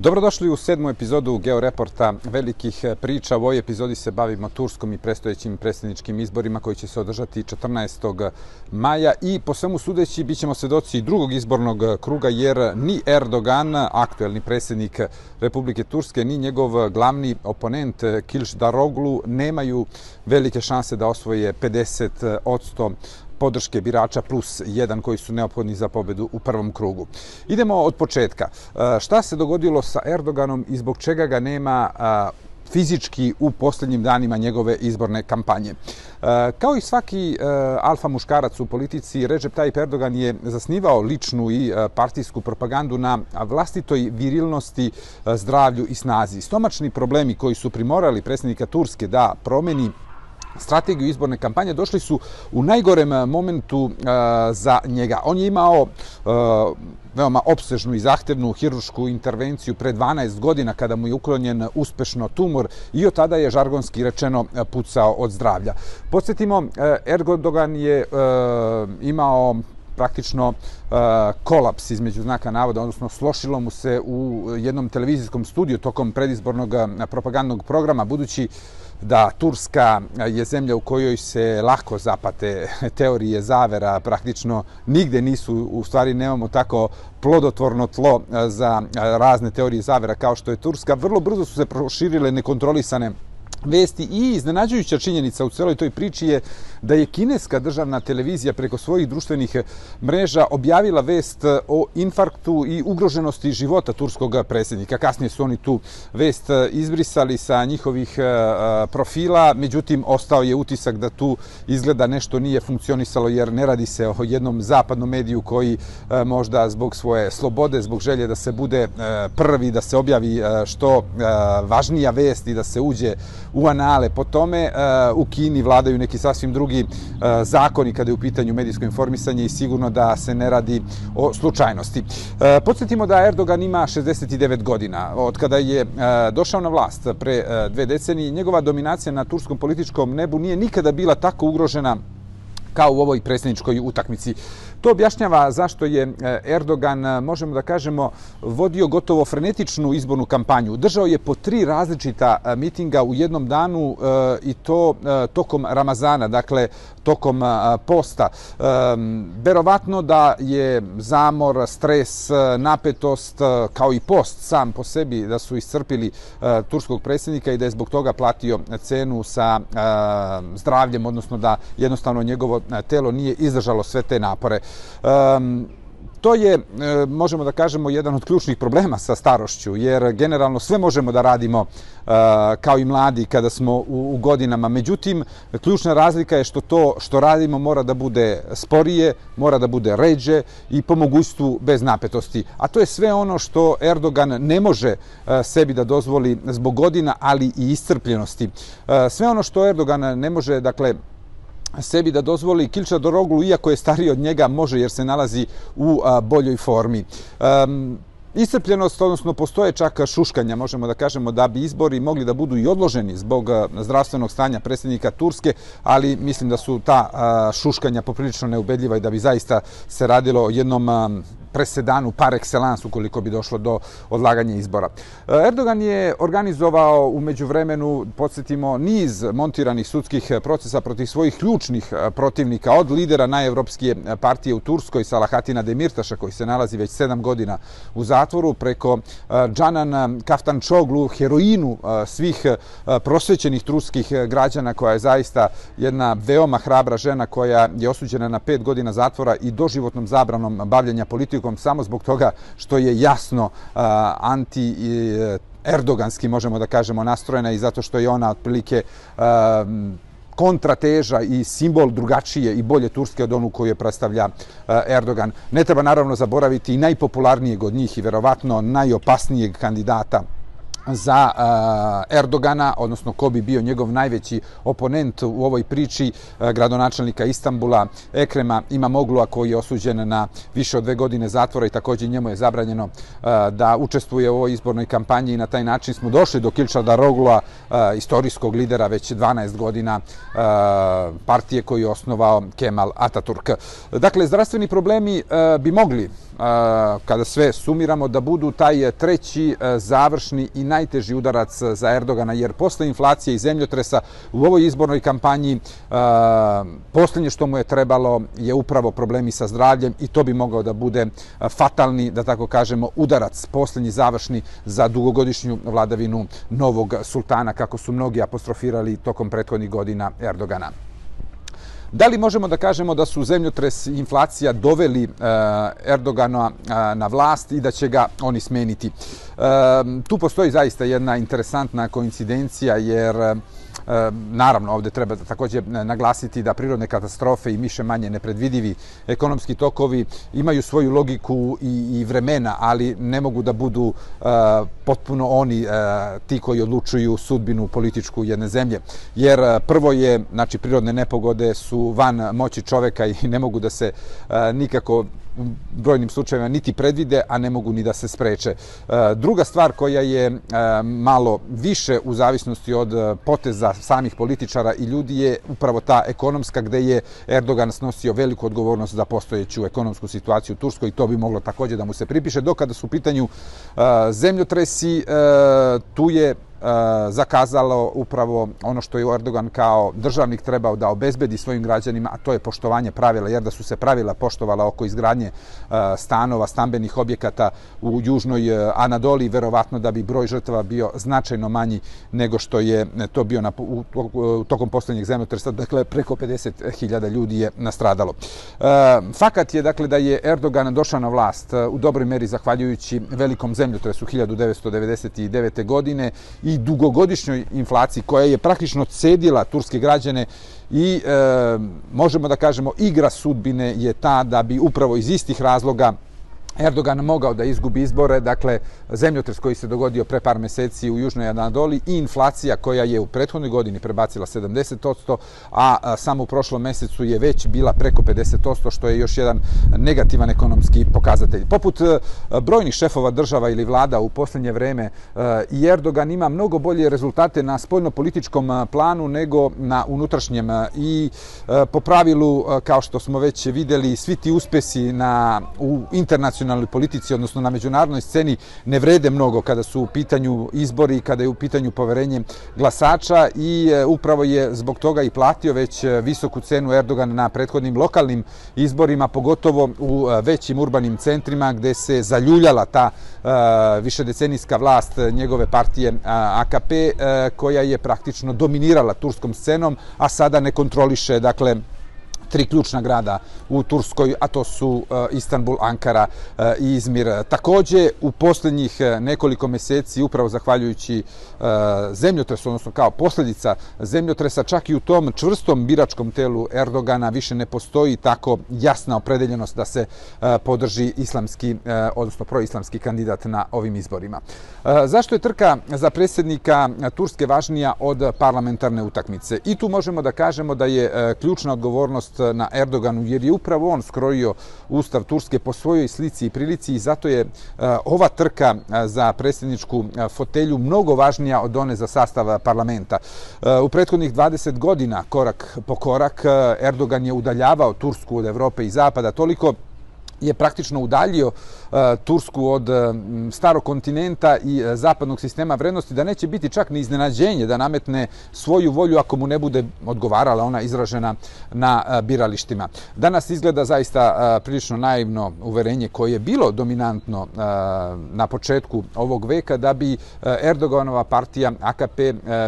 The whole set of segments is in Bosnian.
Dobrodošli u sedmu epizodu Georeporta velikih priča. U ovoj epizodi se bavimo Turskom i prestojećim predsjedničkim izborima koji će se održati 14. maja i po svemu sudeći bit ćemo svedoci drugog izbornog kruga jer ni Erdogan, aktuelni predsjednik Republike Turske, ni njegov glavni oponent Kilš Daroglu nemaju velike šanse da osvoje 50 odsto podrške birača plus jedan koji su neophodni za pobedu u prvom krugu. Idemo od početka. E, šta se dogodilo sa Erdoganom i zbog čega ga nema e, fizički u posljednjim danima njegove izborne kampanje. E, kao i svaki alfa muškarac u politici, Recep Tayyip Erdogan je zasnivao ličnu i partijsku propagandu na vlastitoj virilnosti, zdravlju i snazi. Stomačni problemi koji su primorali predsjednika Turske da promeni strategiju izborne kampanje došli su u najgorem eh, momentu eh, za njega. On je imao eh, veoma opsežnu i zahtevnu hirušku intervenciju pre 12 godina kada mu je uklonjen uspešno tumor i od tada je žargonski rečeno pucao od zdravlja. Podsjetimo, Erdogan je imao praktično e, kolaps između znaka navoda, odnosno slošilo mu se u jednom televizijskom studiju tokom predizbornog propagandnog programa, budući da Turska je zemlja u kojoj se lako zapate teorije zavera, praktično nigde nisu, u stvari nemamo tako plodotvorno tlo eh, za eh, razne teorije zavera kao što je Turska. Vrlo brzo su se proširile nekontrolisane vesti i iznenađujuća činjenica u celoj toj priči je da je kineska državna televizija preko svojih društvenih mreža objavila vest eh, o infarktu i ugroženosti života turskog predsjednika. Kasnije su oni tu vest eh, izbrisali sa njihovih eh, profila, međutim ostao je utisak da tu izgleda nešto nije funkcionisalo jer ne radi se o jednom zapadnom mediju koji možda zbog svoje slobode, zbog želje da se bude prvi, da se objavi što važnija vest i da se uđe u anale. Po tome u Kini vladaju neki sasvim drugi drugi e, zakoni kada je u pitanju medijsko informisanje i sigurno da se ne radi o slučajnosti. E, podsjetimo da Erdogan ima 69 godina. Od kada je e, došao na vlast pre dve decenije, njegova dominacija na turskom političkom nebu nije nikada bila tako ugrožena kao u ovoj predsjedničkoj utakmici. To objašnjava zašto je eh, Erdogan, eh, možemo da kažemo, vodio gotovo frenetičnu izbornu kampanju. Držao je po tri različita eh, mitinga u jednom danu i to tokom Ramazana, dakle tokom posta. Verovatno da je zamor, stres, napetost, kao i post sam po sebi, da su iscrpili turskog predsjednika i da je zbog toga platio cenu sa zdravljem, odnosno da jednostavno njegovo telo nije izdržalo sve te napore. Um, to je, e, možemo da kažemo, jedan od ključnih problema sa starošću, jer generalno sve možemo da radimo e, kao i mladi kada smo u, godinama. Međutim, ključna razlika je što to što radimo mora da bude sporije, mora da bude ređe i po mogućstvu bez napetosti. A to je sve ono što Erdogan ne može e, sebi da dozvoli zbog godina, ali i iscrpljenosti. Sve ono što Erdogan ne može, dakle, sebi da dozvoli Kilča Doroglu, iako je stariji od njega, može jer se nalazi u a, boljoj formi. Um, Iscrpljenost, odnosno postoje čak šuškanja, možemo da kažemo da bi izbori mogli da budu i odloženi zbog zdravstvenog stanja predsjednika Turske, ali mislim da su ta šuškanja poprilično neubedljiva i da bi zaista se radilo o jednom presedanu par excellence ukoliko bi došlo do odlaganja izbora. E, Erdogan je organizovao u međuvremenu, podsjetimo, niz montiranih sudskih procesa protiv svojih ključnih e, protivnika od lidera najevropskije e, partije u Turskoj, Salahatina Demirtaša, koji se nalazi već sedam godina u zatvoru, preko Džanan Kaftančoglu, heroinu svih prosvećenih turskih građana, koja je zaista jedna veoma hrabra žena koja je osuđena na pet godina zatvora i doživotnom zabranom bavljenja politikom politikom samo zbog toga što je jasno uh, anti uh, erdoganski možemo da kažemo nastrojena i zato što je ona otprilike uh, kontrateža i simbol drugačije i bolje Turske od onu koju je predstavlja Erdogan. Ne treba naravno zaboraviti i najpopularnijeg od njih i verovatno najopasnijeg kandidata za eh, Erdogana, odnosno ko bi bio njegov najveći oponent u ovoj priči, eh, gradonačelnika Istambula, Ekrema ima Moglua koji je osuđen na više od dve godine zatvora i također njemu je zabranjeno eh, da učestvuje u ovoj izbornoj kampanji i na taj način smo došli do Kilčada Rogula, istorijskog lidera već 12 godina partije koju je osnovao Kemal Ataturk. Dakle, zdravstveni problemi bi mogli kada sve sumiramo, da budu taj treći završni i najteži udarac eh, za Erdogana, jer posle inflacije i zemljotresa u ovoj izbornoj kampanji eh, posljednje što mu je trebalo je upravo problemi sa zdravljem i to bi mogao da bude eh, fatalni, da tako kažemo, udarac, posljednji završni za dugogodišnju vladavinu novog sultana, kako su mnogi apostrofirali tokom prethodnih godina Erdogana. Da li možemo da kažemo da su zemljotres i inflacija doveli e, Erdogana e, na vlast i da će ga oni smeniti? E, tu postoji zaista jedna interesantna koincidencija jer Naravno, ovdje treba također naglasiti da prirodne katastrofe i miše manje nepredvidivi ekonomski tokovi imaju svoju logiku i, i vremena, ali ne mogu da budu e, potpuno oni e, ti koji odlučuju sudbinu političku jedne zemlje. Jer e, prvo je, znači, prirodne nepogode su van moći čoveka i ne mogu da se nikako brojnim slučajevima niti predvide, a ne mogu ni da se spreče. E, druga stvar koja je e, malo više u zavisnosti od e, poteza samih političara i ljudi je upravo ta ekonomska gde je Erdogan snosio veliku odgovornost za postojeću ekonomsku situaciju u Turskoj i to bi moglo također da mu se pripiše. Dok kada su u pitanju zemljotresi, tu je E, zakazalo upravo ono što je Erdogan kao državnik trebao da obezbedi svojim građanima, a to je poštovanje pravila, jer da su se pravila poštovala oko izgradnje e, stanova, stambenih objekata u južnoj e, Anadoli, verovatno da bi broj žrtava bio značajno manji nego što je to bio na, u, u, tokom posljednjeg zemljotresa, dakle preko 50.000 ljudi je nastradalo. Fakat je dakle da je Erdogan došao na vlast u dobroj meri zahvaljujući velikom zemljotresu 1999. godine i dugogodišnjoj inflaciji koja je praktično cedila turske građane i e, možemo da kažemo igra sudbine je ta da bi upravo iz istih razloga Erdogan mogao da izgubi izbore, dakle zemljotres koji se dogodio pre par meseci u Južnoj Anadoli i inflacija koja je u prethodnoj godini prebacila 70%, a samo u prošlom mesecu je već bila preko 50%, što je još jedan negativan ekonomski pokazatelj. Poput e, brojnih šefova država ili vlada u posljednje vreme, e, i Erdogan ima mnogo bolje rezultate na spoljno-političkom e, planu nego na unutrašnjem i po pravilu, kao što smo već videli, svi ti uspesi na, u internacionalnom nacionalnoj politici, odnosno na međunarodnoj sceni, ne vrede mnogo kada su u pitanju izbori i kada je u pitanju poverenje glasača i e, upravo je zbog toga i platio već e, visoku cenu Erdogan na prethodnim lokalnim izborima, pogotovo u e, većim urbanim centrima gde se zaljuljala ta višedecenijska vlast njegove partije AKP koja je praktično dominirala turskom scenom, a sada ne kontroliše, dakle, tri ključna grada u Turskoj, a to su e, Istanbul, Ankara e, i Izmir. Takođe, u posljednjih e, nekoliko meseci, upravo zahvaljujući zemljotresu, odnosno kao posljedica zemljotresa, čak i u tom čvrstom biračkom telu Erdogana više ne postoji tako jasna opredeljenost da se podrži islamski, odnosno proislamski kandidat na ovim izborima. Zašto je trka za predsjednika Turske važnija od parlamentarne utakmice? I tu možemo da kažemo da je ključna odgovornost E, na Erdoganu, jer je upravo on skrojio ustav Turske po svojoj slici i prilici i zato je e, ova trka e, za predsjedničku fotelju mnogo važnija od one za sastav parlamenta. U prethodnih 20 godina, korak po korak, Erdogan je udaljavao Tursku od Evrope i Zapada toliko je praktično udaljio e, Tursku od e, starog kontinenta i e, zapadnog sistema vrednosti, da neće biti čak ni iznenađenje da nametne svoju volju ako mu ne bude odgovarala ona izražena na biralištima. Danas izgleda zaista prilično naivno uverenje koje je bilo dominantno na početku ovog veka da bi Erdoganova partija AKP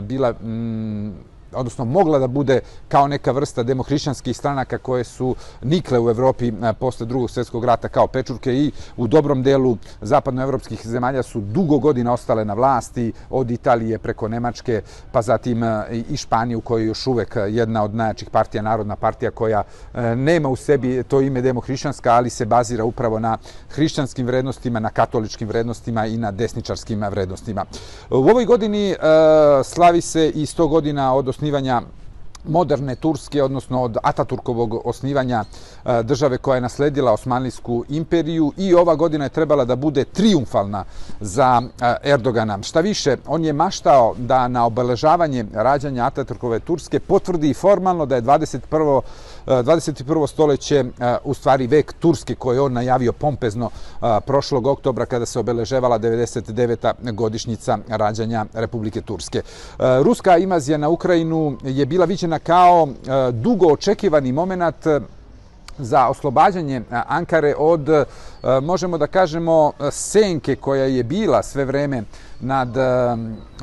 bila mm, odnosno mogla da bude kao neka vrsta demohrišćanskih stranaka koje su nikle u Evropi e, posle drugog svjetskog rata kao pečurke i u dobrom delu zapadnoevropskih zemalja su dugo godina ostale na vlasti od Italije preko Nemačke pa zatim e, i Španije u kojoj je još uvek jedna od najjačih partija, narodna partija koja e, nema u sebi to ime demohrišćanska, ali se bazira upravo na hrišćanskim vrednostima, na katoličkim vrednostima i na desničarskim vrednostima. U ovoj godini slavi se i 100 godina od osnivanja moderne Turske, odnosno od Ataturkovog osnivanja e, države koja je nasledila Osmanlijsku imperiju i ova godina je trebala da bude triumfalna za e, Erdogana. Šta više, on je maštao da na obeležavanje rađanja Ataturkove Turske potvrdi formalno da je 21. E, 21. stoljeće e, u stvari vek Turske koje je on najavio pompezno e, prošlog oktobra kada se obeleževala 99. godišnjica rađanja Republike Turske. Ruska invazija na Ukrajinu je bila viđena kao dugo očekivani moment za oslobađanje Ankare od, možemo da kažemo, senke koja je bila sve vreme nad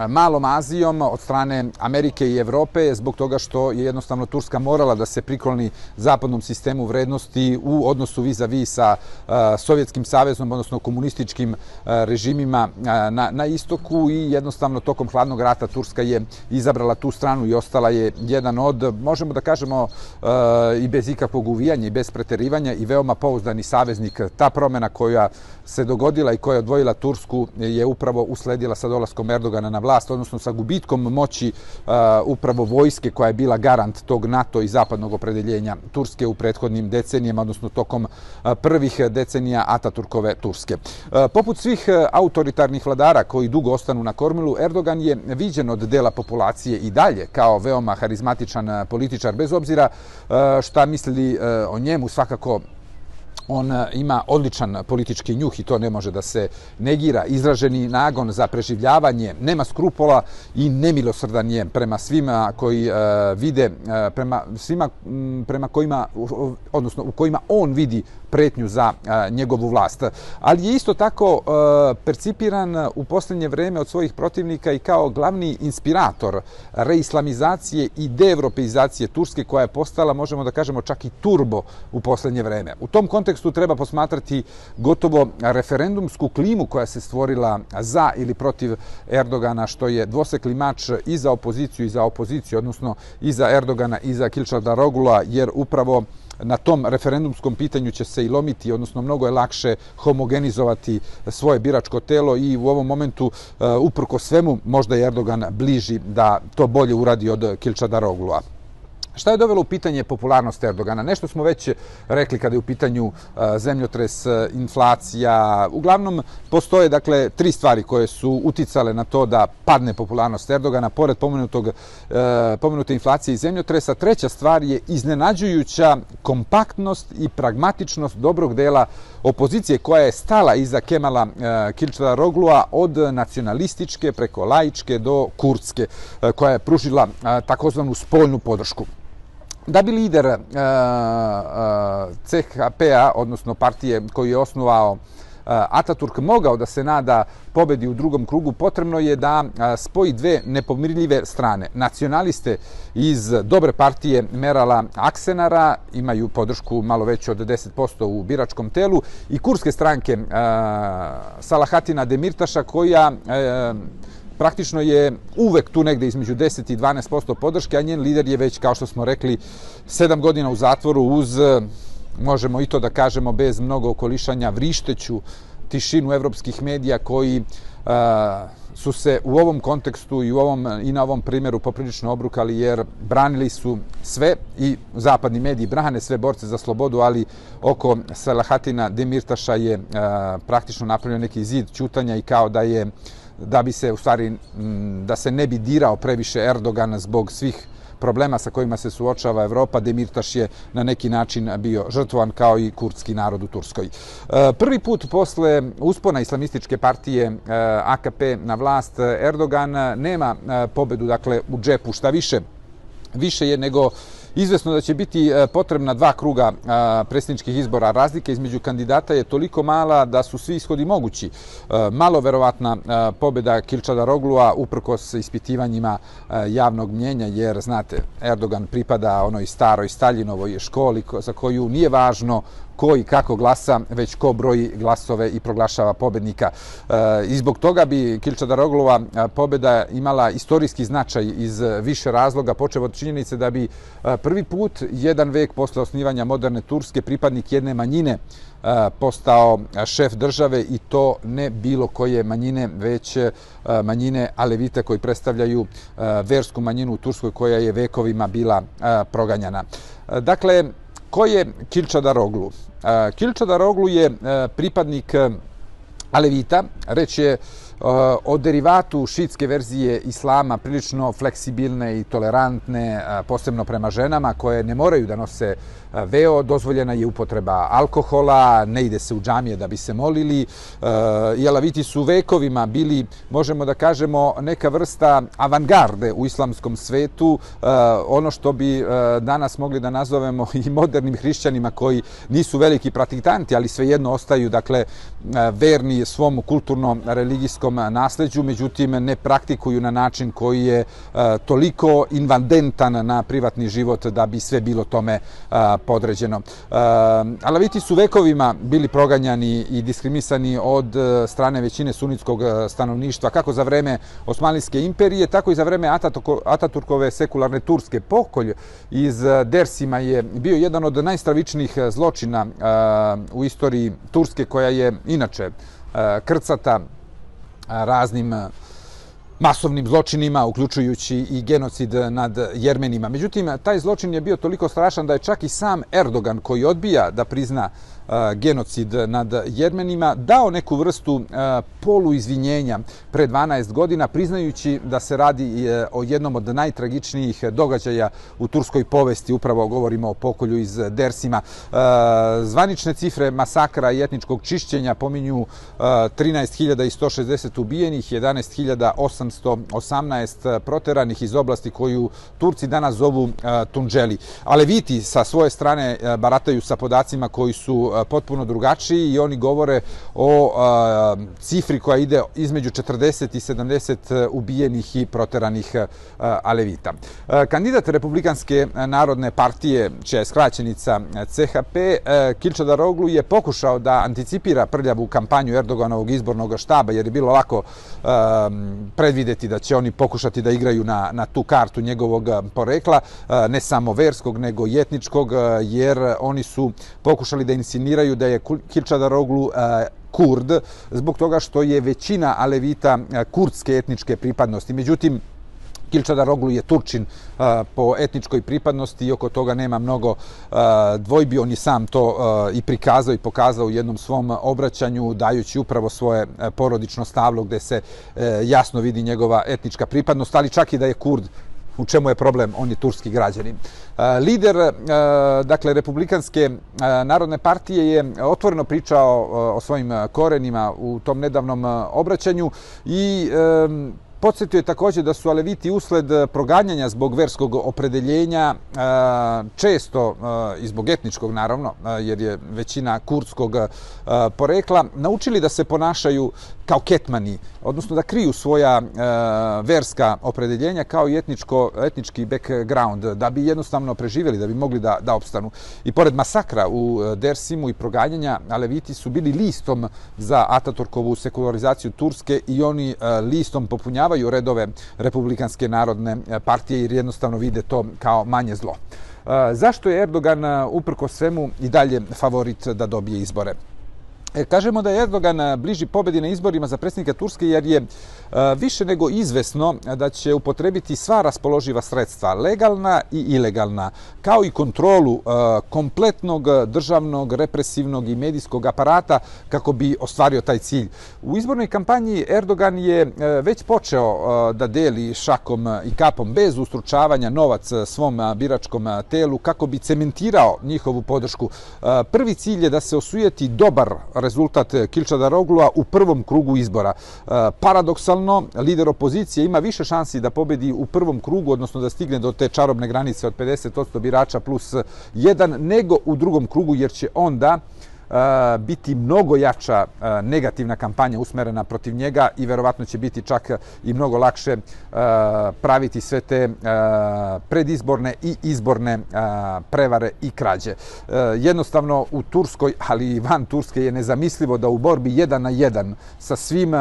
malom Azijom od strane Amerike i Evrope zbog toga što je jednostavno Turska morala da se prikloni zapadnom sistemu vrednosti u odnosu vis-a-vis sa e, Sovjetskim savezom, odnosno komunističkim e, režimima e, na, na istoku i jednostavno tokom hladnog rata Turska je izabrala tu stranu i ostala je jedan od, možemo da kažemo, i bez ikakvog uvijanja i bez preterivanja i veoma pouzdani saveznik. Ta promjena koja se dogodila i koja je odvojila Tursku je upravo usledila sa dolaskom Erdogana na vlast, odnosno sa gubitkom moći uh, upravo vojske koja je bila garant tog NATO i zapadnog opredeljenja Turske u prethodnim decenijama, odnosno tokom uh, prvih decenija Ataturkove Turske. Uh, poput svih uh, autoritarnih vladara koji dugo ostanu na kormilu, Erdogan je viđen od dela populacije i dalje kao veoma harizmatičan političar, bez obzira šta mislili o njemu svakako On e, ima odličan politički njuh i to ne može da se negira. Izraženi nagon za preživljavanje, nema skrupola i nemilosrdan je prema svima koji e, vide, e, prema svima prema kojima, odnosno u kojima on vidi pretnju za njegovu vlast. Ali je isto tako percipiran u posljednje vreme od svojih protivnika i kao glavni inspirator reislamizacije i deevropeizacije Turske koja je postala, možemo da kažemo, čak i turbo u posljednje vreme. U tom kontekstu treba posmatrati gotovo referendumsku klimu koja se stvorila za ili protiv Erdogana, što je dvosekli mač i za opoziciju i za opoziciju, odnosno i za Erdogana i za Kilčarda Rogula, jer upravo na tom referendumskom pitanju će se i lomiti, odnosno mnogo je lakše homogenizovati svoje biračko telo i u ovom momentu, e, uprko svemu, možda je Erdogan bliži da to bolje uradi od Kilčadaroglu. Šta je dovelo u pitanje popularnost Erdogana? Nešto smo već rekli kada je u pitanju uh, zemljotres, uh, inflacija. Uglavnom, postoje dakle tri stvari koje su uticale na to da padne popularnost Erdogana, pored pomenutog, uh, pomenute inflacije i zemljotresa. Treća stvar je iznenađujuća kompaktnost i pragmatičnost dobrog dela opozicije koja je stala iza Kemala Kilčara Roglua od nacionalističke preko laičke do kurdske, koja je pružila takozvanu spoljnu podršku. Da bi lider eh, eh, uh, uh, CHP-a, odnosno partije koju je osnovao uh, Ataturk, mogao da se nada pobedi u drugom krugu, potrebno je da uh, spoji dve nepomirljive strane. Nacionaliste iz dobre partije Merala Aksenara imaju podršku malo veću od 10% u biračkom telu i kurske stranke uh, Salahatina Demirtaša koja uh, praktično je uvek tu negde između 10 i 12% podrške, a njen lider je već, kao što smo rekli, 7 godina u zatvoru uz, e, možemo i to da kažemo, bez mnogo okolišanja, vrišteću tišinu evropskih medija koji uh, su se u ovom kontekstu i u ovom i na ovom primjeru poprilično obrukali jer branili su sve i zapadni mediji brane sve borce za slobodu, ali oko Salahatina Demirtaša je uh, praktično napravljen neki zid čutanja i kao da je uh, da bi se u stvari da se ne bi dirao previše Erdogan zbog svih problema sa kojima se suočava Evropa, Demirtaš je na neki način bio žrtvovan kao i kurdski narod u Turskoj. E, prvi put posle uspona islamističke partije e, AKP na vlast Erdogan nema e, pobedu dakle u džepu šta više više je nego izvesno da će biti e, potrebna dva kruga e, predsjedničkih izbora. Razlika između kandidata je toliko mala da su svi ishodi mogući. E, malo verovatna pobjeda Kilčada Roglua uprkos ispitivanjima javnog mnjenja, jer znate, Erdogan pripada onoj staroj Staljinovoj školi za koju nije važno ko i kako glasa, već ko broji glasove i proglašava pobednika. E, I zbog toga bi Kilča Daroglova e, pobeda imala istorijski značaj iz više razloga, počeo od činjenice da bi e, prvi put, jedan vek posle osnivanja moderne Turske, pripadnik jedne manjine postao šef države i to ne bilo koje manjine, već manjine Alevita koji predstavljaju versku manjinu u Turskoj koja je vekovima bila proganjana. Dakle, ko je Kilča Daroglu? Kilča Daroglu je pripadnik Alevita, reč je o derivatu šitske verzije islama prilično fleksibilne i tolerantne, posebno prema ženama koje ne moraju da nose veo, dozvoljena je upotreba alkohola, ne ide se u džamije da bi se molili. Jelaviti su vekovima bili, možemo da kažemo, neka vrsta avangarde u islamskom svetu, ono što bi danas mogli da nazovemo i modernim hrišćanima koji nisu veliki praktikanti, ali svejedno ostaju, dakle, verni svom kulturno-religijskom kulturskom eh, nasleđu, međutim ne praktikuju na način koji je eh, toliko invadentan na privatni život da bi sve bilo tome eh, podređeno. Alaviti su vekovima bili proganjani i diskriminisani od strane većine sunitskog stanovništva, kako za vreme Osmanlijske imperije, tako i za vreme Ataturkove sekularne turske. Pokolj iz Dersima je bio jedan od najstravičnijih zločina u istoriji Turske, koja je inače krcata raznim masovnim zločinima, uključujući i genocid nad Jermenima. Međutim, taj zločin je bio toliko strašan da je čak i sam Erdogan, koji odbija da prizna genocid nad Jermenima, dao neku vrstu poluizvinjenja pre 12 godina, priznajući da se radi e, o jednom od najtragičnijih događaja u turskoj povesti, upravo govorimo o pokolju iz Dersima. Zvanične cifre masakra i etničkog čišćenja pominju 13.160 ubijenih, 11.818 proteranih iz oblasti koju Turci danas zovu Tunđeli. Aleviti sa svoje strane barataju sa podacima koji su potpuno drugačiji i oni govore o cifri koja ide između 40 i 70 e, ubijenih i proteranih e, alevita. E, kandidat Republikanske narodne partije, čija je skraćenica CHP, Kilča Daroglu je pokušao da anticipira prljavu kampanju Erdoganovog izbornog štaba, jer je bilo lako predvideti da će oni pokušati da igraju na, na tu kartu njegovog porekla, ne samo verskog, nego i etničkog, jer oni su pokušali da insinuiraju definiraju da je Kilčadaroglu e, kurd, zbog toga što je većina alevita e, kurdske etničke pripadnosti. Međutim, Kilčadaroglu je Turčin e, po etničkoj pripadnosti i oko toga nema mnogo dvojbi. On je sam to i prikazao i pokazao u jednom svom obraćanju, dajući upravo svoje porodično stavlo gde se jasno vidi njegova etnička pripadnost, ali čak i da je kurd u čemu je problem, on je turski građanin. E, lider, e, dakle, Republikanske e, narodne partije je otvoreno pričao o svojim korenima u tom nedavnom obraćanju i Podsjetio je također da su Aleviti usled eh, proganjanja zbog verskog opredeljenja, eh, često eh, i zbog etničkog naravno, jer je većina kurdskog porekla, naučili da se ponašaju kao ketmani, odnosno da kriju svoja verska opredeljenja kao i etničko, etnički background, da bi jednostavno preživjeli, da bi mogli da, da opstanu. I pored masakra u Dersimu i proganjanja, Aleviti su bili listom za Atatorkovu sekularizaciju Turske i oni listom popunjavaju popunjavaju redove Republikanske narodne eh, partije jer jednostavno vide to kao manje zlo. Eh, zašto je Erdogan eh, uprko svemu i dalje favorit da dobije izbore? E, kažemo da je Erdogan bliži pobedi na izborima za predsjednika Turske jer je više nego izvesno da će upotrebiti sva raspoloživa sredstva, legalna i ilegalna, kao i kontrolu kompletnog državnog, represivnog i medijskog aparata kako bi ostvario taj cilj. U izbornoj kampanji Erdogan je već počeo da deli šakom i kapom bez ustručavanja novac svom biračkom telu kako bi cementirao njihovu podršku. Prvi cilj je da se osujeti dobar rezultat rezultat e, Kilčada Roglua u prvom krugu izbora. E, paradoksalno, lider opozicije ima više šansi da pobedi u prvom krugu, odnosno da stigne do te čarobne granice od 50% birača plus 1, nego u drugom krugu, jer će onda biti mnogo jača negativna kampanja usmerena protiv njega i verovatno će biti čak i mnogo lakše praviti sve te predizborne i izborne prevare i krađe. Jednostavno u Turskoj, ali i van Turske je nezamislivo da u borbi jedan na jedan sa svim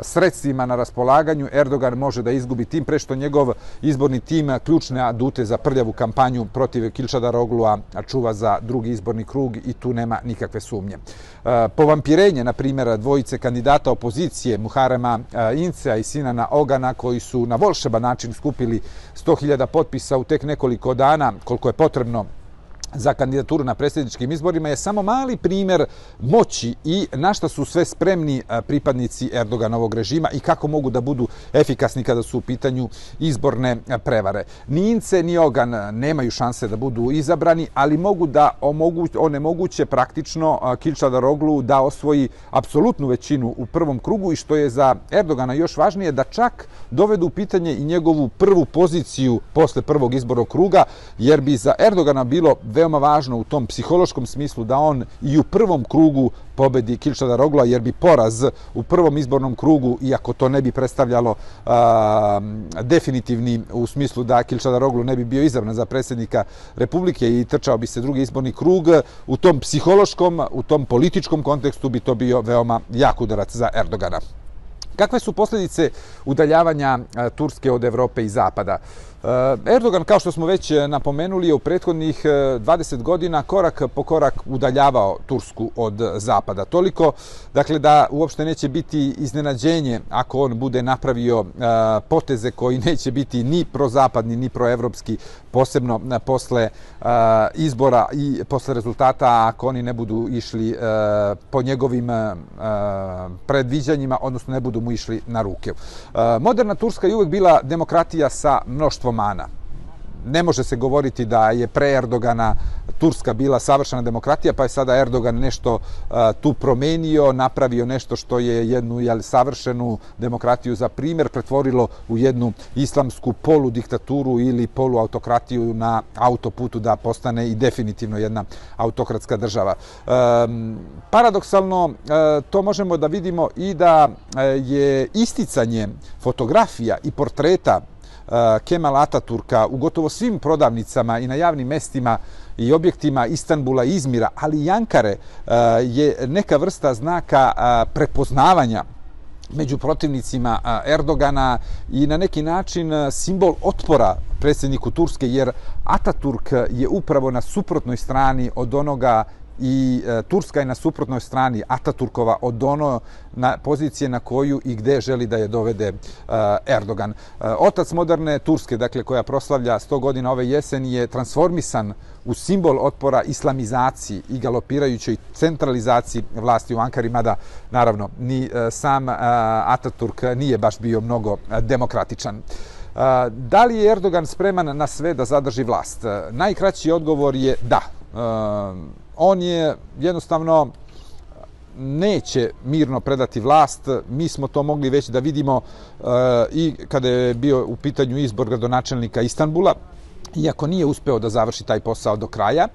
sredstvima na raspolaganju Erdogan može da izgubi tim pre što njegov izborni tim ključne adute za prljavu kampanju protiv Kilčada Roglua čuva za drugi izborni krug i tu nema nikakve sumnje. E, povampirenje, na primjer, dvojice kandidata opozicije Muharema e, Inca i Sinana Ogana koji su na volšeban način skupili 100.000 potpisa u tek nekoliko dana koliko je potrebno za kandidaturu na predsjedničkim izborima je samo mali primjer moći i na šta su sve spremni pripadnici Erdoganovog režima i kako mogu da budu efikasni kada su u pitanju izborne prevare. Ni Ince ni Ogan nemaju šanse da budu izabrani, ali mogu da onemoguće praktično Kilčada Roglu da osvoji apsolutnu većinu u prvom krugu i što je za Erdogana još važnije da čak dovedu u pitanje i njegovu prvu poziciju posle prvog izbornog kruga, jer bi za Erdogana bilo veoma važno u tom psihološkom smislu da on i u prvom krugu pobedi Kilčada Rogla, jer bi poraz u prvom izbornom krugu, iako to ne bi predstavljalo a, definitivni u smislu da Kilčada Roglu ne bi bio izabran za predsjednika Republike i trčao bi se drugi izborni krug, u tom psihološkom, u tom političkom kontekstu bi to bio veoma jak udarac za Erdogana. Kakve su posljedice udaljavanja Turske od Evrope i Zapada? Eh, Erdogan, kao što smo već eh, napomenuli, je u prethodnih eh, 20 godina korak po korak udaljavao Tursku od zapada. Toliko, dakle, da uopšte neće biti iznenađenje ako on bude napravio poteze koji neće biti ni prozapadni, ni proevropski, posebno posle izbora i posle rezultata, ako oni ne budu išli po njegovim predviđanjima, odnosno ne budu mu išli na ruke. Moderna Turska je uvek bila demokratija sa mnoštvom mnoštvo mana. Ne može se govoriti da je pre Erdogana Turska bila savršena demokratija, pa je sada Erdogan nešto uh, tu promenio, napravio nešto što je jednu jel, savršenu demokratiju za primjer, pretvorilo u jednu islamsku poludiktaturu ili poluautokratiju na autoputu da postane i definitivno jedna autokratska država. Um, paradoksalno, uh, to možemo da vidimo i da uh, je isticanje fotografija i portreta Eh, Kemal Ataturka u gotovo svim prodavnicama i na javnim mestima i objektima Istanbula i Izmira, ali i Ankare eh, je neka vrsta znaka eh, prepoznavanja među protivnicima Erdogana i na neki način simbol otpora predsjedniku Turske, jer Ataturk je upravo na suprotnoj strani od onoga i e, Turska je na suprotnoj strani Ataturkova od ono na pozicije na koju i gde želi da je dovede e, Erdogan. E, otac moderne Turske, dakle koja proslavlja 100 godina ove jeseni, je transformisan u simbol otpora islamizaciji i galopirajućoj centralizaciji vlasti u Ankari, mada naravno ni e, sam e, Ataturk nije baš bio mnogo e, demokratičan. Da li je Erdogan spreman na sve da zadrži vlast? Najkraći odgovor je da on je jednostavno eh, neće mirno predati vlast. Mi smo to mogli već da vidimo e, i kada je bio u pitanju izbor gradonačelnika Istanbula, iako nije uspeo da završi taj posao do kraja,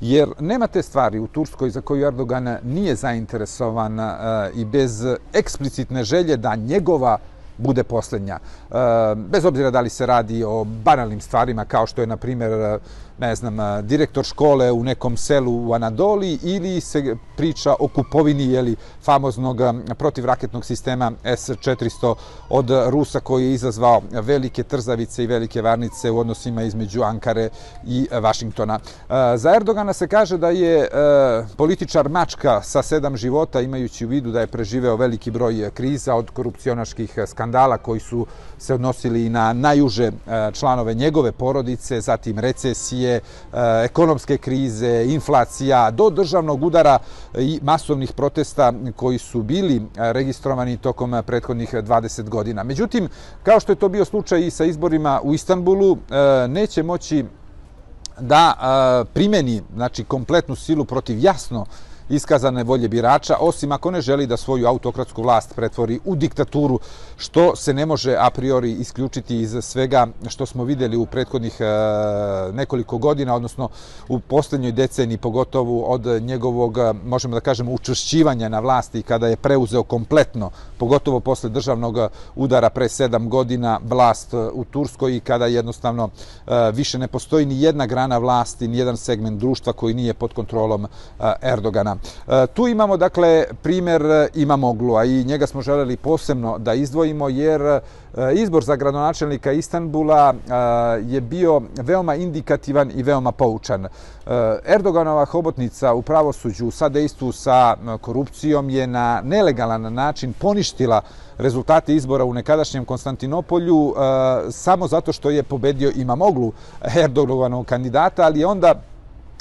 jer nema te stvari u Turskoj za koju Erdogan nije zainteresovan e, i bez eksplicitne želje da njegova bude posljednja. E, bez obzira da li se radi o banalnim stvarima kao što je, na primjer, e, ne znam, e, direktor škole u nekom selu u Anadoli ili se priča o kupovini jeli, famoznog protivraketnog sistema S-400 od Rusa koji je izazvao velike trzavice i velike varnice u odnosima između Ankare i Vašingtona. Za Erdogana se kaže da je političar mačka sa sedam života imajući u vidu da je preživeo veliki broj kriza od korupcionaških skandala koji su se odnosili na najuže e, članove njegove porodice, zatim recesije, e, ekonomske krize, inflacija, do državnog udara i masovnih protesta koji su bili e, registrovani tokom prethodnih 20 godina. Međutim, kao što je to bio slučaj i sa izborima u Istanbulu, neće moći da primeni znači, kompletnu silu protiv jasno iskazane volje birača, osim ako ne želi da svoju autokratsku vlast pretvori u diktaturu, što se ne može a priori isključiti iz svega što smo videli u prethodnih e, nekoliko godina, odnosno u posljednjoj deceniji, pogotovo od njegovog, e, možemo da kažemo, učvršćivanja na vlasti kada je preuzeo kompletno, pogotovo posle državnog udara pre sedam godina vlast e, u Turskoj i kada jednostavno više ne postoji ni jedna grana vlasti, ni jedan segment društva koji nije pod kontrolom Erdogana. E, tu imamo, dakle, primjer e, Imamoglu, a i njega smo želeli posebno da izdvojimo, jer e, izbor za gradonačelnika Istanbula je bio veoma indikativan i veoma poučan. Erdoganova hobotnica u pravosuđu sa dejstvu sa korupcijom je na nelegalan način poništila rezultate izbora u nekadašnjem Konstantinopolju samo zato što je pobedio Imamoglu Erdoganovog kandidata, ali je onda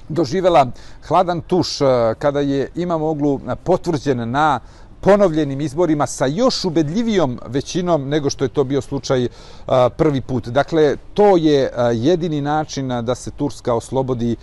doživela hladan tuš eh, kada je Imamoglu eh, potvrđen na ponovljenim izborima sa još ubedljivijom većinom nego što je to bio slučaj eh, prvi put. Dakle, to je jedini način da se Turska oslobodi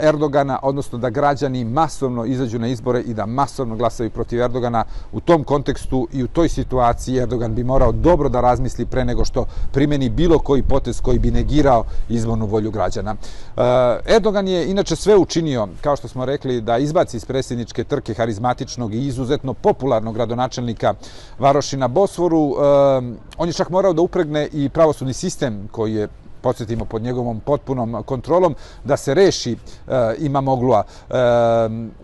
Erdogana, odnosno da građani masovno izađu na izbore i da masovno glasaju protiv Erdogana. U tom kontekstu i u toj situaciji Erdogan bi morao dobro da razmisli pre nego što primeni bilo koji potez koji bi negirao izbornu volju građana. E, Erdogan je inače sve učinio, kao što smo rekli, da izbaci iz predsjedničke trke harizmatičnog i izuzetno popularnog gradonačelnika Varošina Bosvoru. E, on je čak morao da upregne i pravosudni sistem koji je podsjetimo pod njegovom potpunom kontrolom, da se reši e, ima e,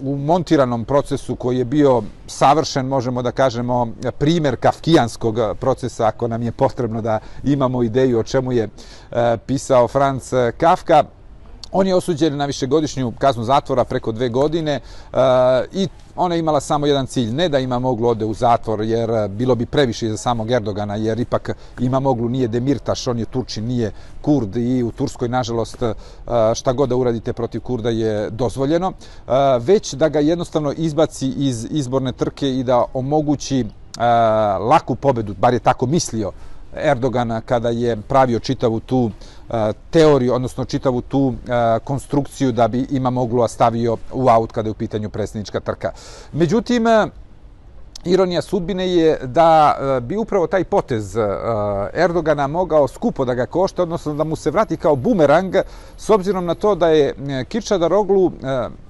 u montiranom procesu koji je bio savršen, možemo da kažemo, primjer kafkijanskog procesa, ako nam je potrebno da imamo ideju o čemu je e, pisao Franz Kafka. On je osuđen na višegodišnju kaznu zatvora preko dve godine uh, i ona je imala samo jedan cilj, ne da ima moglu ode u zatvor, jer eh, bilo bi previše za samog Erdogana, jer ipak ima moglu nije Demirtaš, on je Turčin, nije Kurd i u Turskoj, nažalost, eh, šta god da uradite protiv Kurda je dozvoljeno, već da ga jednostavno izbaci iz izborne trke i da omogući laku pobedu, bar je tako mislio Erdogana kada je pravio čitavu tu e, teoriju, odnosno čitavu tu e, konstrukciju da bi ima moglo stavio u aut kada je u pitanju predsjednička trka. Međutim, e, Ironija sudbine je da bi upravo taj potez Erdogana mogao skupo da ga košta, odnosno da mu se vrati kao bumerang, s obzirom na to da je Kirčadar Oglu,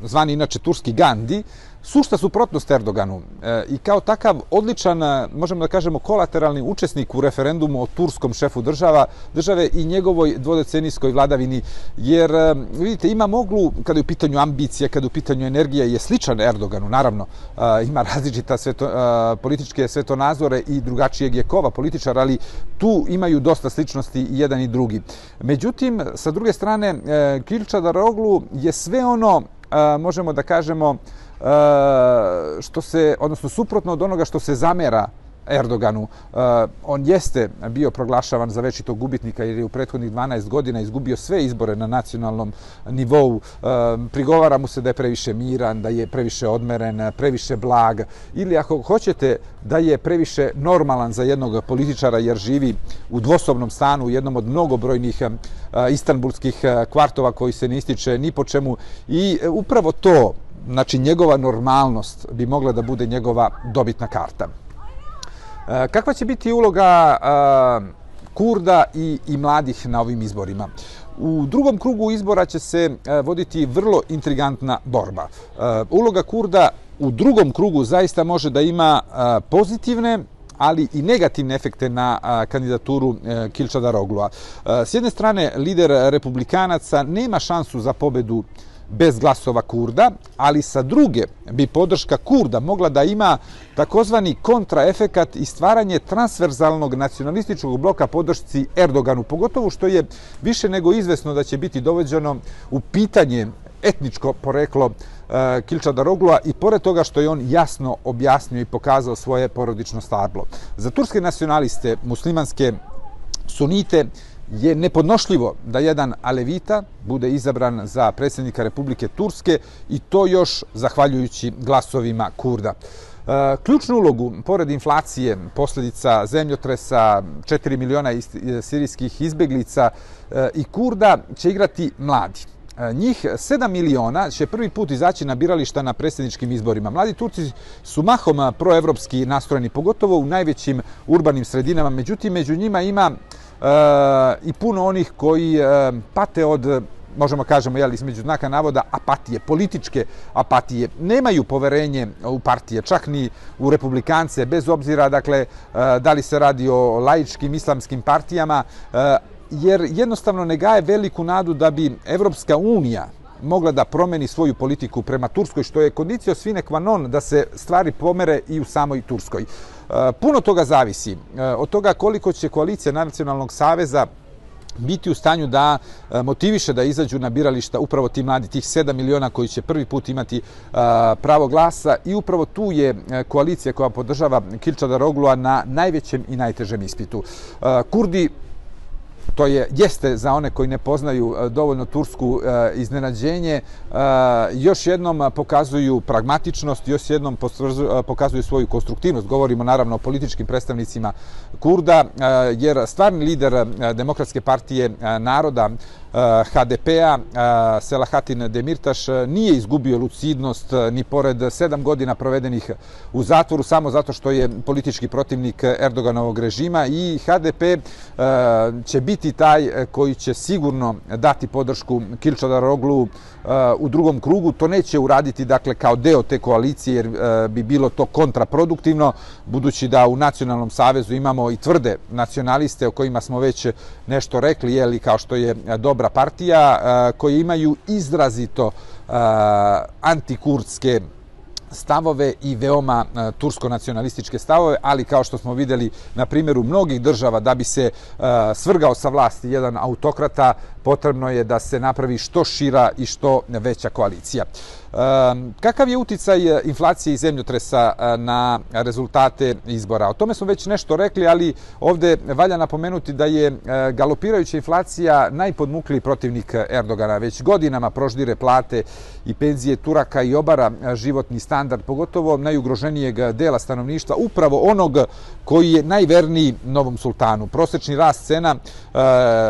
zvani inače turski Gandhi, sušta suprotnost Erdoganu e, i kao takav odličan, e, možemo da kažemo, kolateralni učesnik u referendumu o turskom šefu država, države i njegovoj dvodecenijskoj vladavini, jer e, vidite, ima moglu, kada je u pitanju ambicije, kada je u pitanju energije, je sličan Erdoganu, naravno, e, ima različita sveto, e, političke svetonazore i drugačijeg je kova političar, ali tu imaju dosta sličnosti i jedan i drugi. Međutim, sa druge strane, Kilča Daroglu je sve ono, možemo da kažemo, Eh, što se, odnosno suprotno od onoga što se zamera Erdoganu. Eh, on jeste bio proglašavan za večitog gubitnika jer je u prethodnih 12 godina izgubio sve izbore na nacionalnom nivou. Eh, prigovara mu se da je previše miran, da je previše odmeren, previše blag ili ako hoćete da je previše normalan za jednog političara jer živi u dvosobnom stanu u jednom od mnogobrojnih istanbulskih kvartova koji se ne ističe ni po čemu i upravo to znači njegova normalnost bi mogla da bude njegova dobitna karta. E, kakva će biti uloga e, Kurda i, i mladih na ovim izborima? U drugom krugu izbora će se e, voditi vrlo intrigantna borba. E, uloga Kurda u drugom krugu zaista može da ima e, pozitivne ali i negativne efekte na e, kandidaturu Kilčada Roglua. S jedne strane, lider republikanaca nema šansu za pobedu bez glasova Kurda, ali sa druge bi podrška Kurda mogla da ima takozvani kontraefekat i stvaranje transverzalnog nacionalističkog bloka podršci Erdoganu, pogotovo što je više nego izvesno da će biti dovođeno u pitanje etničko poreklo e, Kilča Daroglua i pored toga što je on jasno objasnio i pokazao svoje porodično stablo. Za turske nacionaliste, muslimanske sunite, je nepodnošljivo da jedan Alevita bude izabran za predsjednika Republike Turske i to još zahvaljujući glasovima Kurda. E, ključnu ulogu, pored inflacije, posljedica zemljotresa, 4 miliona e, sirijskih izbeglica e, i Kurda će igrati mladi. njih 7 miliona će prvi put izaći na birališta na predsjedničkim izborima. Mladi Turci su mahom proevropski nastrojeni, pogotovo u najvećim urbanim sredinama. Međutim, među njima ima Eh, i puno onih koji eh, pate od možemo kažemo, jel, između znaka navoda, apatije, političke apatije. Nemaju poverenje u partije, čak ni u republikance, bez obzira, dakle, eh, da li se radi o laičkim islamskim partijama, jer jednostavno ne gaje veliku nadu da bi Evropska unija mogla da promeni svoju politiku prema Turskoj, što je kondicio svine qua non da se stvari pomere i u samoj Turskoj. Puno toga zavisi od toga koliko će koalicija Nacionalnog saveza biti u stanju da motiviše da izađu na birališta upravo ti mladi, tih 7 miliona koji će prvi put imati pravo glasa i upravo tu je koalicija koja podržava Kilčada Roglua na najvećem i najtežem ispitu. Kurdi to je jeste za one koji ne poznaju e, dovoljno tursku e, iznenađenje. E, još jednom e, pokazuju pragmatičnost još jednom e, pokazuju svoju konstruktivnost. Govorimo naravno o političkim predstavnicima Kurda jer stvarni lider demokratske partije naroda HDP-a, p-a, Selahatin Demirtaš, nije izgubio lucidnost ni pored sedam godina provedenih u zatvoru, samo zato što je politički protivnik Erdoganovog režima i HDP će biti taj koji će sigurno dati podršku Kilčadaroglu u drugom krugu. To neće uraditi dakle, kao deo te koalicije jer bi bilo to kontraproduktivno, budući da u Nacionalnom savezu imamo i tvrde nacionaliste o kojima smo već nešto rekli, jeli, kao što je dobra dobra partija koji imaju izrazito antikurdske stavove i veoma tursko-nacionalističke stavove, ali kao što smo videli na primjeru mnogih država, da bi se svrgao sa vlasti jedan autokrata, potrebno je da se napravi što šira i što veća koalicija. Kakav je uticaj eh, inflacije i zemljotresa eh, na rezultate izbora? O tome smo već nešto rekli, ali ovde valja napomenuti da je eh, galopirajuća inflacija najpodmukliji protivnik Erdogana. Već godinama proždire plate i penzije Turaka i obara životni standard, pogotovo najugroženijeg dela stanovništva, upravo onog koji je najverniji novom sultanu. Prosečni rast cena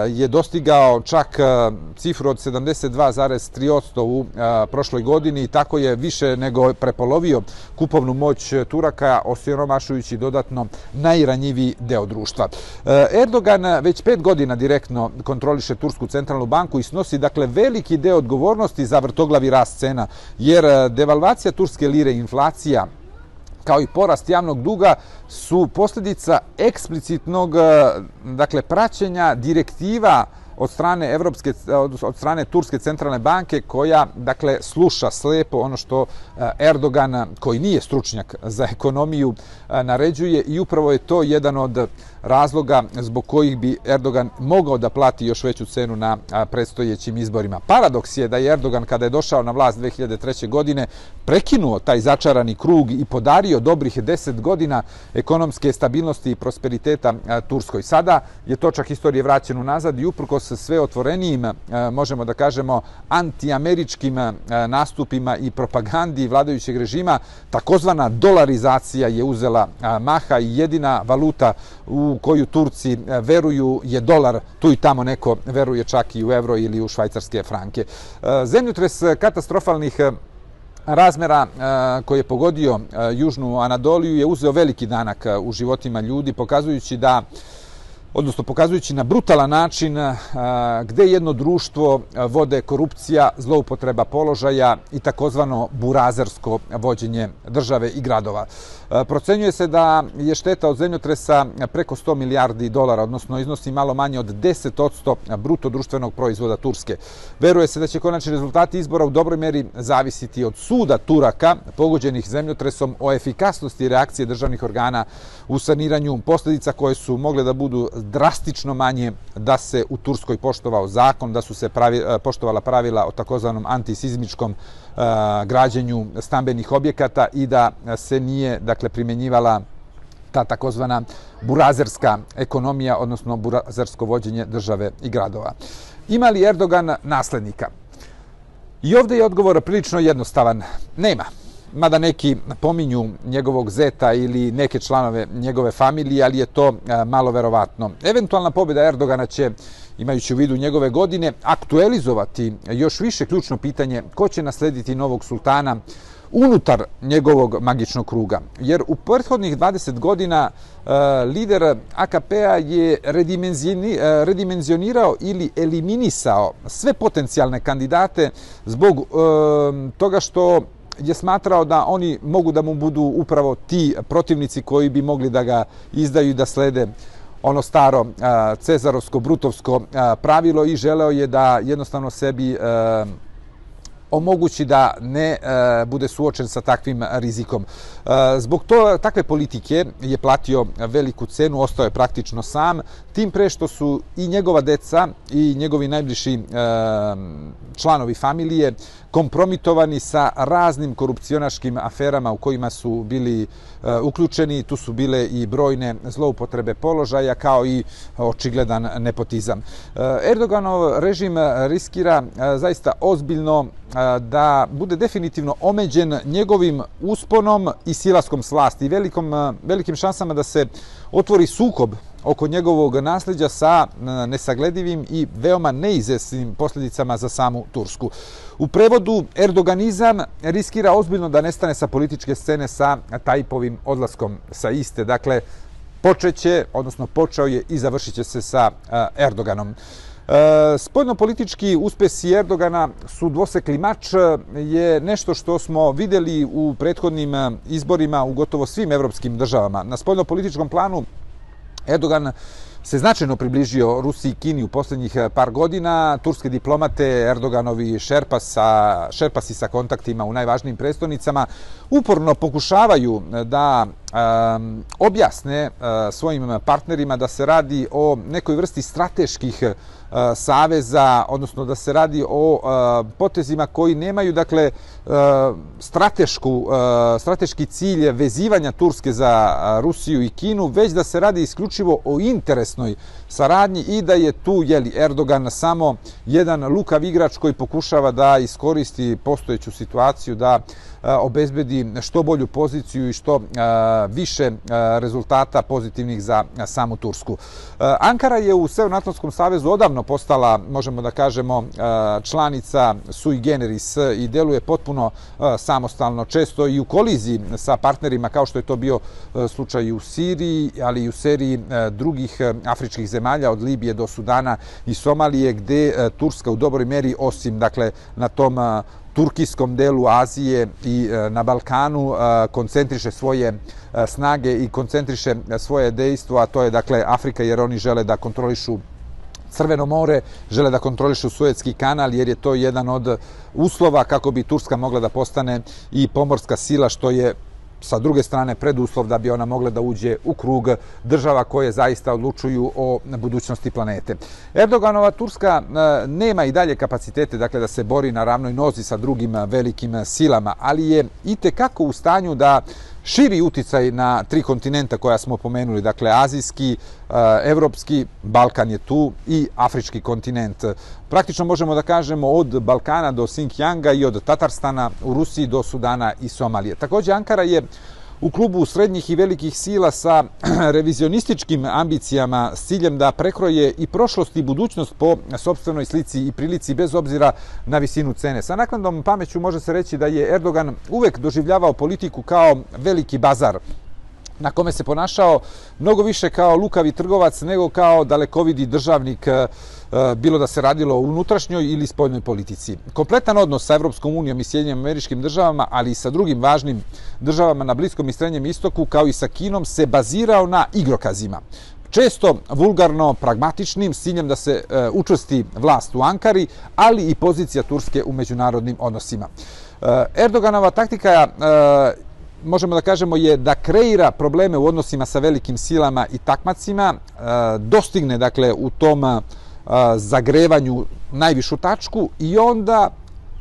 je dostigao čak E, cifru od 72,3% u e, prošloj godini i tako je više nego prepolovio kupovnu moć Turaka, osiromašujući dodatno najranjiviji deo društva. E, Erdogan već pet godina direktno kontroliše Tursku centralnu banku i snosi dakle veliki deo odgovornosti za vrtoglavi rast cena, jer devalvacija turske lire i inflacija kao i porast javnog duga su posljedica eksplicitnog dakle, praćenja direktiva od strane Evropske od strane Turske centralne banke koja dakle sluša slepo ono što eh, Erdogan koji nije stručnjak za ekonomiju eh, naređuje i upravo je to jedan od razloga zbog kojih bi Erdogan mogao da plati još veću cenu na predstojećim izborima. Paradoks je da je Erdogan kada je došao na vlast 2003. godine prekinuo taj začarani krug i podario dobrih 10 godina ekonomske stabilnosti i prosperiteta Turskoj. Sada je točak istorije vraćen nazad i uprkos sve otvorenijim, možemo da kažemo, antiameričkim nastupima i propagandi vladajućeg režima, takozvana dolarizacija je uzela maha i jedina valuta u u koju Turci e, veruju je dolar, tu i tamo neko veruje čak i u evro ili u švajcarske franke. E, zemljotres katastrofalnih e, razmera koji je pogodio Južnu Anadoliju je uzeo veliki danak u životima ljudi, pokazujući da odnosno pokazujući na brutalan način gde jedno društvo vode korupcija, zloupotreba položaja i takozvano burazersko vođenje države i gradova. Procenjuje se da je šteta od zemljotresa preko 100 milijardi dolara, odnosno iznosi malo manje od 10% bruto društvenog proizvoda Turske. Veruje se da će konačni rezultati izbora u dobroj meri zavisiti od suda Turaka pogođenih zemljotresom o efikasnosti reakcije državnih organa u saniranju posljedica koje su mogle da budu drastično manje da se u Turskoj poštovao zakon, da su se pravi, poštovala pravila o takozvanom antisizmičkom građenju stambenih objekata i da se nije dakle primjenjivala ta takozvana burazerska ekonomija, odnosno burazersko vođenje države i gradova. Ima li Erdogan naslednika? I ovdje je odgovor prilično jednostavan. Nema mada neki pominju njegovog zeta ili neke članove njegove familije, ali je to malo verovatno. Eventualna pobjeda Erdogana će imajući u vidu njegove godine, aktualizovati još više ključno pitanje ko će naslediti novog sultana unutar njegovog magičnog kruga. Jer u prethodnih 20 godina e, lider AKP-a je e, redimenzionirao ili eliminisao sve potencijalne kandidate zbog e, toga što je smatrao da oni mogu da mu budu upravo ti protivnici koji bi mogli da ga izdaju i da slede ono staro cezarovsko, brutovsko pravilo i želeo je da jednostavno sebi omogući da ne e, bude suočen sa takvim rizikom. E, zbog to takve politike je platio veliku cenu, ostao je praktično sam, tim pre što su i njegova deca i njegovi najbliži e, članovi familije kompromitovani sa raznim korupcionaškim aferama u kojima su bili e, uključeni. Tu su bile i brojne zloupotrebe položaja kao i očigledan nepotizam. E, Erdoganov režim riskira e, zaista ozbiljno e, da bude definitivno omeđen njegovim usponom i silaskom slasti i velikom, e, velikim šansama da se otvori sukob oko njegovog nasljeđa sa nesagledivim i veoma neizvesnim posljedicama za samu Tursku. U prevodu Erdoganizam riskira ozbiljno da nestane sa političke scene sa Tajpovim odlaskom sa iste. Dakle, počeće, odnosno počeo je i završit će se sa e, Erdoganom. E, spojno politički uspesi Erdogana su dvosekli mač e, je nešto što smo videli u prethodnim izborima u gotovo svim evropskim državama. Na spojno političkom planu Erdogan se značajno približio Rusiji i Kini u posljednjih eh, par godina. Turske diplomate, Erdoganovi šerpa sa, šerpasi sa kontaktima u najvažnijim prestonicama uporno pokušavaju eh, da um, objasne uh, svojim partnerima da se radi o nekoj vrsti strateških uh, saveza, odnosno da se radi o potezima koji nemaju dakle stratešku, strateški cilj vezivanja Turske za Rusiju i Kinu, već da se radi isključivo o interesnoj saradnji i da je tu jeli, Erdogan samo jedan lukav igrač koji pokušava da iskoristi postojeću situaciju da obezbedi što bolju poziciju i što više rezultata pozitivnih za samu Tursku. Ankara je u Severnoatlantskom savezu odavno postala, možemo da kažemo, članica sui generis i deluje potpuno samostalno, često i u koliziji sa partnerima kao što je to bio slučaj u Siriji, ali i u seriji drugih afričkih zemalja od Libije do Sudana i Somalije, gde Turska u dobroj meri, osim dakle, na tom turkijskom delu Azije i e, na Balkanu e, koncentriše svoje e, snage i koncentriše svoje dejstvo, a to je dakle Afrika jer oni žele da kontrolišu Crveno more, žele da kontrolišu Suetski kanal jer je to jedan od uslova kako bi Turska mogla da postane i pomorska sila što je sa druge strane preduslov da bi ona mogla da uđe u krug država koje zaista odlučuju o budućnosti planete. Erdoganova Turska e, nema i dalje kapacitete dakle da se bori na ravnoj nozi sa drugim e, velikim e, silama, ali je i kako u stanju da širi uticaj na tri kontinenta koja smo pomenuli, dakle azijski, evropski, Balkan je tu i afrički kontinent. Praktično možemo da kažemo od Balkana do Sinkjanga i od Tatarstana u Rusiji do Sudana i Somalije. Također Ankara je u klubu srednjih i velikih sila sa revizionističkim ambicijama s ciljem da prekroje i prošlost i budućnost po sobstvenoj slici i prilici bez obzira na visinu cene. Sa nakladnom pameću može se reći da je Erdogan uvek doživljavao politiku kao veliki bazar na kome se ponašao mnogo više kao lukavi trgovac nego kao dalekovidi državnik eh, eh, bilo da se radilo o unutrašnjoj ili spoljnoj politici. Kompletan odnos sa Evropskom unijom i Sjedinjim američkim državama, ali i sa drugim važnim državama na Bliskom i Srednjem istoku, kao i sa Kinom, se bazirao na igrokazima. Često vulgarno, pragmatičnim, s ciljem da se e, učvrsti vlast u Ankari, ali i pozicija Turske u međunarodnim odnosima. E, Erdoganova taktika e, možemo da kažemo je da kreira probleme u odnosima sa velikim silama i takmacima, e, dostigne dakle u tom e, zagrevanju najvišu tačku i onda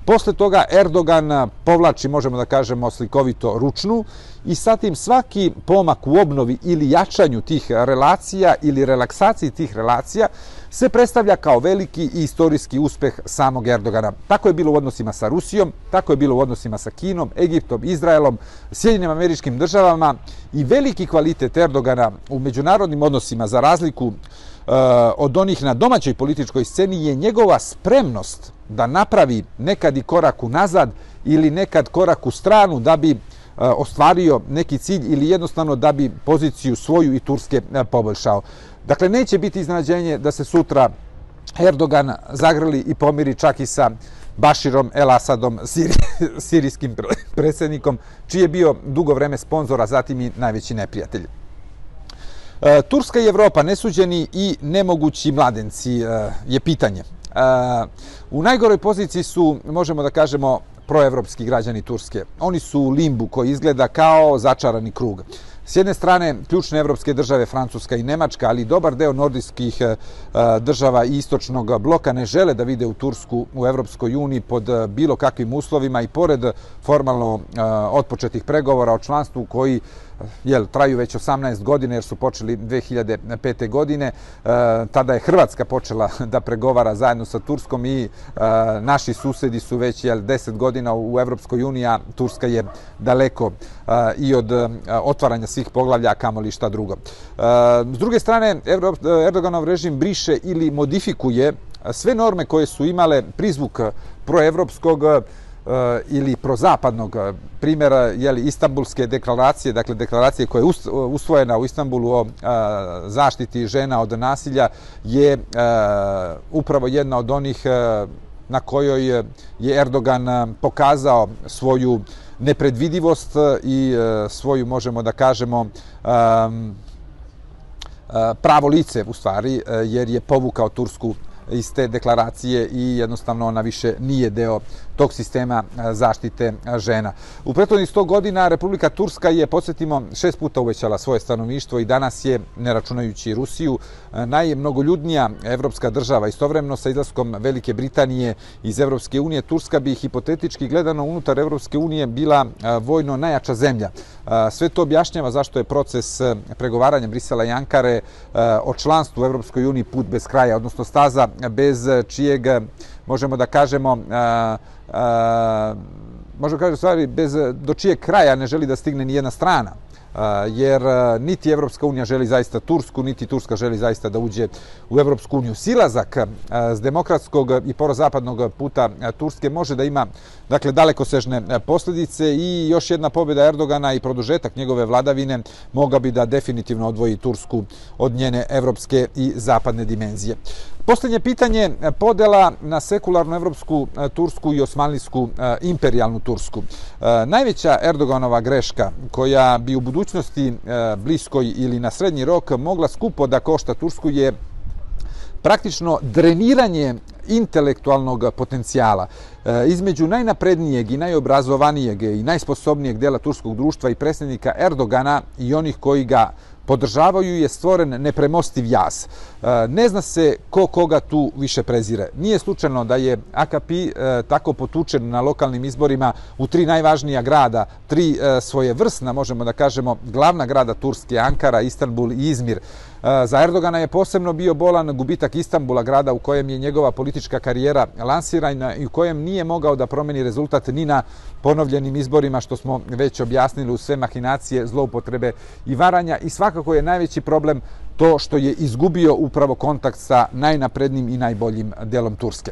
posle toga Erdogan povlači, možemo da kažemo slikovito, ručnu i sa tim svaki pomak u obnovi ili jačanju tih relacija ili relaksaciji tih relacija se predstavlja kao veliki i istorijski uspeh samog Erdogana. Tako je bilo u odnosima sa Rusijom, tako je bilo u odnosima sa Kinom, Egiptom, Izraelom, Sjedinim američkim državama i veliki kvalitet Erdogana u međunarodnim odnosima za razliku e, od onih na domaćoj političkoj sceni je njegova spremnost da napravi nekad i korak u nazad ili nekad korak u stranu da bi E, ostvario neki cilj ili jednostavno da bi poziciju svoju i Turske e, poboljšao. Dakle, neće biti iznađenje da se sutra Erdogan zagrli i pomiri čak i sa Baširom El Asadom, siri, sirijskim predsjednikom, čiji je bio dugo vreme sponzora, zatim i najveći neprijatelj. E, Turska i Evropa, nesuđeni i nemogući mladenci, e, je pitanje. E, u najgoroj poziciji su, možemo da kažemo, proevropski građani Turske. Oni su u limbu koji izgleda kao začarani krug. S jedne strane, ključne evropske države, Francuska i Nemačka, ali dobar deo nordijskih eh, država i istočnog bloka ne žele da vide u Tursku u Evropskoj uniji pod eh, bilo kakvim uslovima i pored formalno eh, otpočetih pregovora o članstvu koji jel, traju već 18 godine jer su počeli 2005. godine. E, tada je Hrvatska počela da pregovara zajedno sa Turskom i e, naši susedi su već jel, 10 godina u Evropskoj uniji, a Turska je daleko e, i od e, otvaranja svih poglavlja, kamoli šta drugo. E, s druge strane, Erdoganov režim briše ili modifikuje sve norme koje su imale prizvuk proevropskog Eh, ili prozapadnog eh, primjera jeli, Istanbulske deklaracije, dakle deklaracije koja je eh, usvojena u Istanbulu o zaštiti žena od nasilja, je upravo jedna od onih na kojoj je Erdogan pokazao svoju nepredvidivost i svoju, možemo da kažemo, pravo lice u stvari, jer je povukao Tursku iz te deklaracije i jednostavno ona više nije deo tog sistema zaštite žena. U prethodnih 100 godina Republika Turska je, podsjetimo, šest puta uvećala svoje stanovništvo i danas je, ne računajući Rusiju, najmnogoljudnija evropska država. Istovremeno sa izlaskom Velike Britanije iz Evropske unije, Turska bi hipotetički gledano unutar Evropske unije bila vojno najjača zemlja. Sve to objašnjava zašto je proces pregovaranja Brisela i Ankare o članstvu u Evropskoj uniji put bez kraja, odnosno staza bez čijeg, možemo da kažemo, možemo kažemo stvari, bez, do čije kraja ne želi da stigne ni jedna strana jer niti Evropska unija želi zaista Tursku, niti Turska želi zaista da uđe u Evropsku uniju. Silazak s demokratskog i porozapadnog puta Turske može da ima dakle, dalekosežne posljedice i još jedna pobjeda Erdogana i produžetak njegove vladavine moga bi da definitivno odvoji Tursku od njene evropske i zapadne dimenzije. Posljednje pitanje, e, podela na sekularnu evropsku e, Tursku i osmanlijsku e, imperialnu Tursku. Najveća Erdoganova greška koja bi u budućnosti bliskoj ili na srednji rok mogla skupo da košta Tursku je praktično dreniranje intelektualnog potencijala između najnaprednijeg i najobrazovanijeg i najsposobnijeg dela turskog društva i predsjednika Erdogana i onih koji ga podržavaju je stvoren nepremostiv jaz. E, ne zna se ko koga tu više prezire. Nije slučajno da je AKP e, tako potučen na lokalnim izborima u tri najvažnija grada, tri e, svoje vrsna, možemo da kažemo, glavna grada Turske, Ankara, Istanbul i Izmir. Za Erdogana je posebno bio bolan gubitak Istambula, grada u kojem je njegova politička karijera lansirana i u kojem nije mogao da promeni rezultat ni na ponovljenim izborima, što smo već objasnili u sve mahinacije, zloupotrebe i varanja. I svakako je najveći problem to što je izgubio upravo kontakt sa najnaprednim i najboljim delom Turske.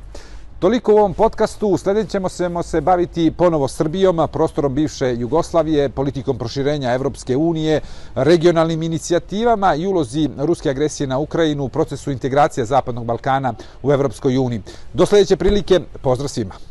Toliko u ovom podcastu. U sljedećemo ćemo se baviti ponovo Srbijom, prostorom bivše Jugoslavije, politikom proširenja Evropske unije, regionalnim inicijativama i ulozi ruske agresije na Ukrajinu u procesu integracije Zapadnog Balkana u Evropskoj uniji. Do sljedeće prilike, pozdrav svima!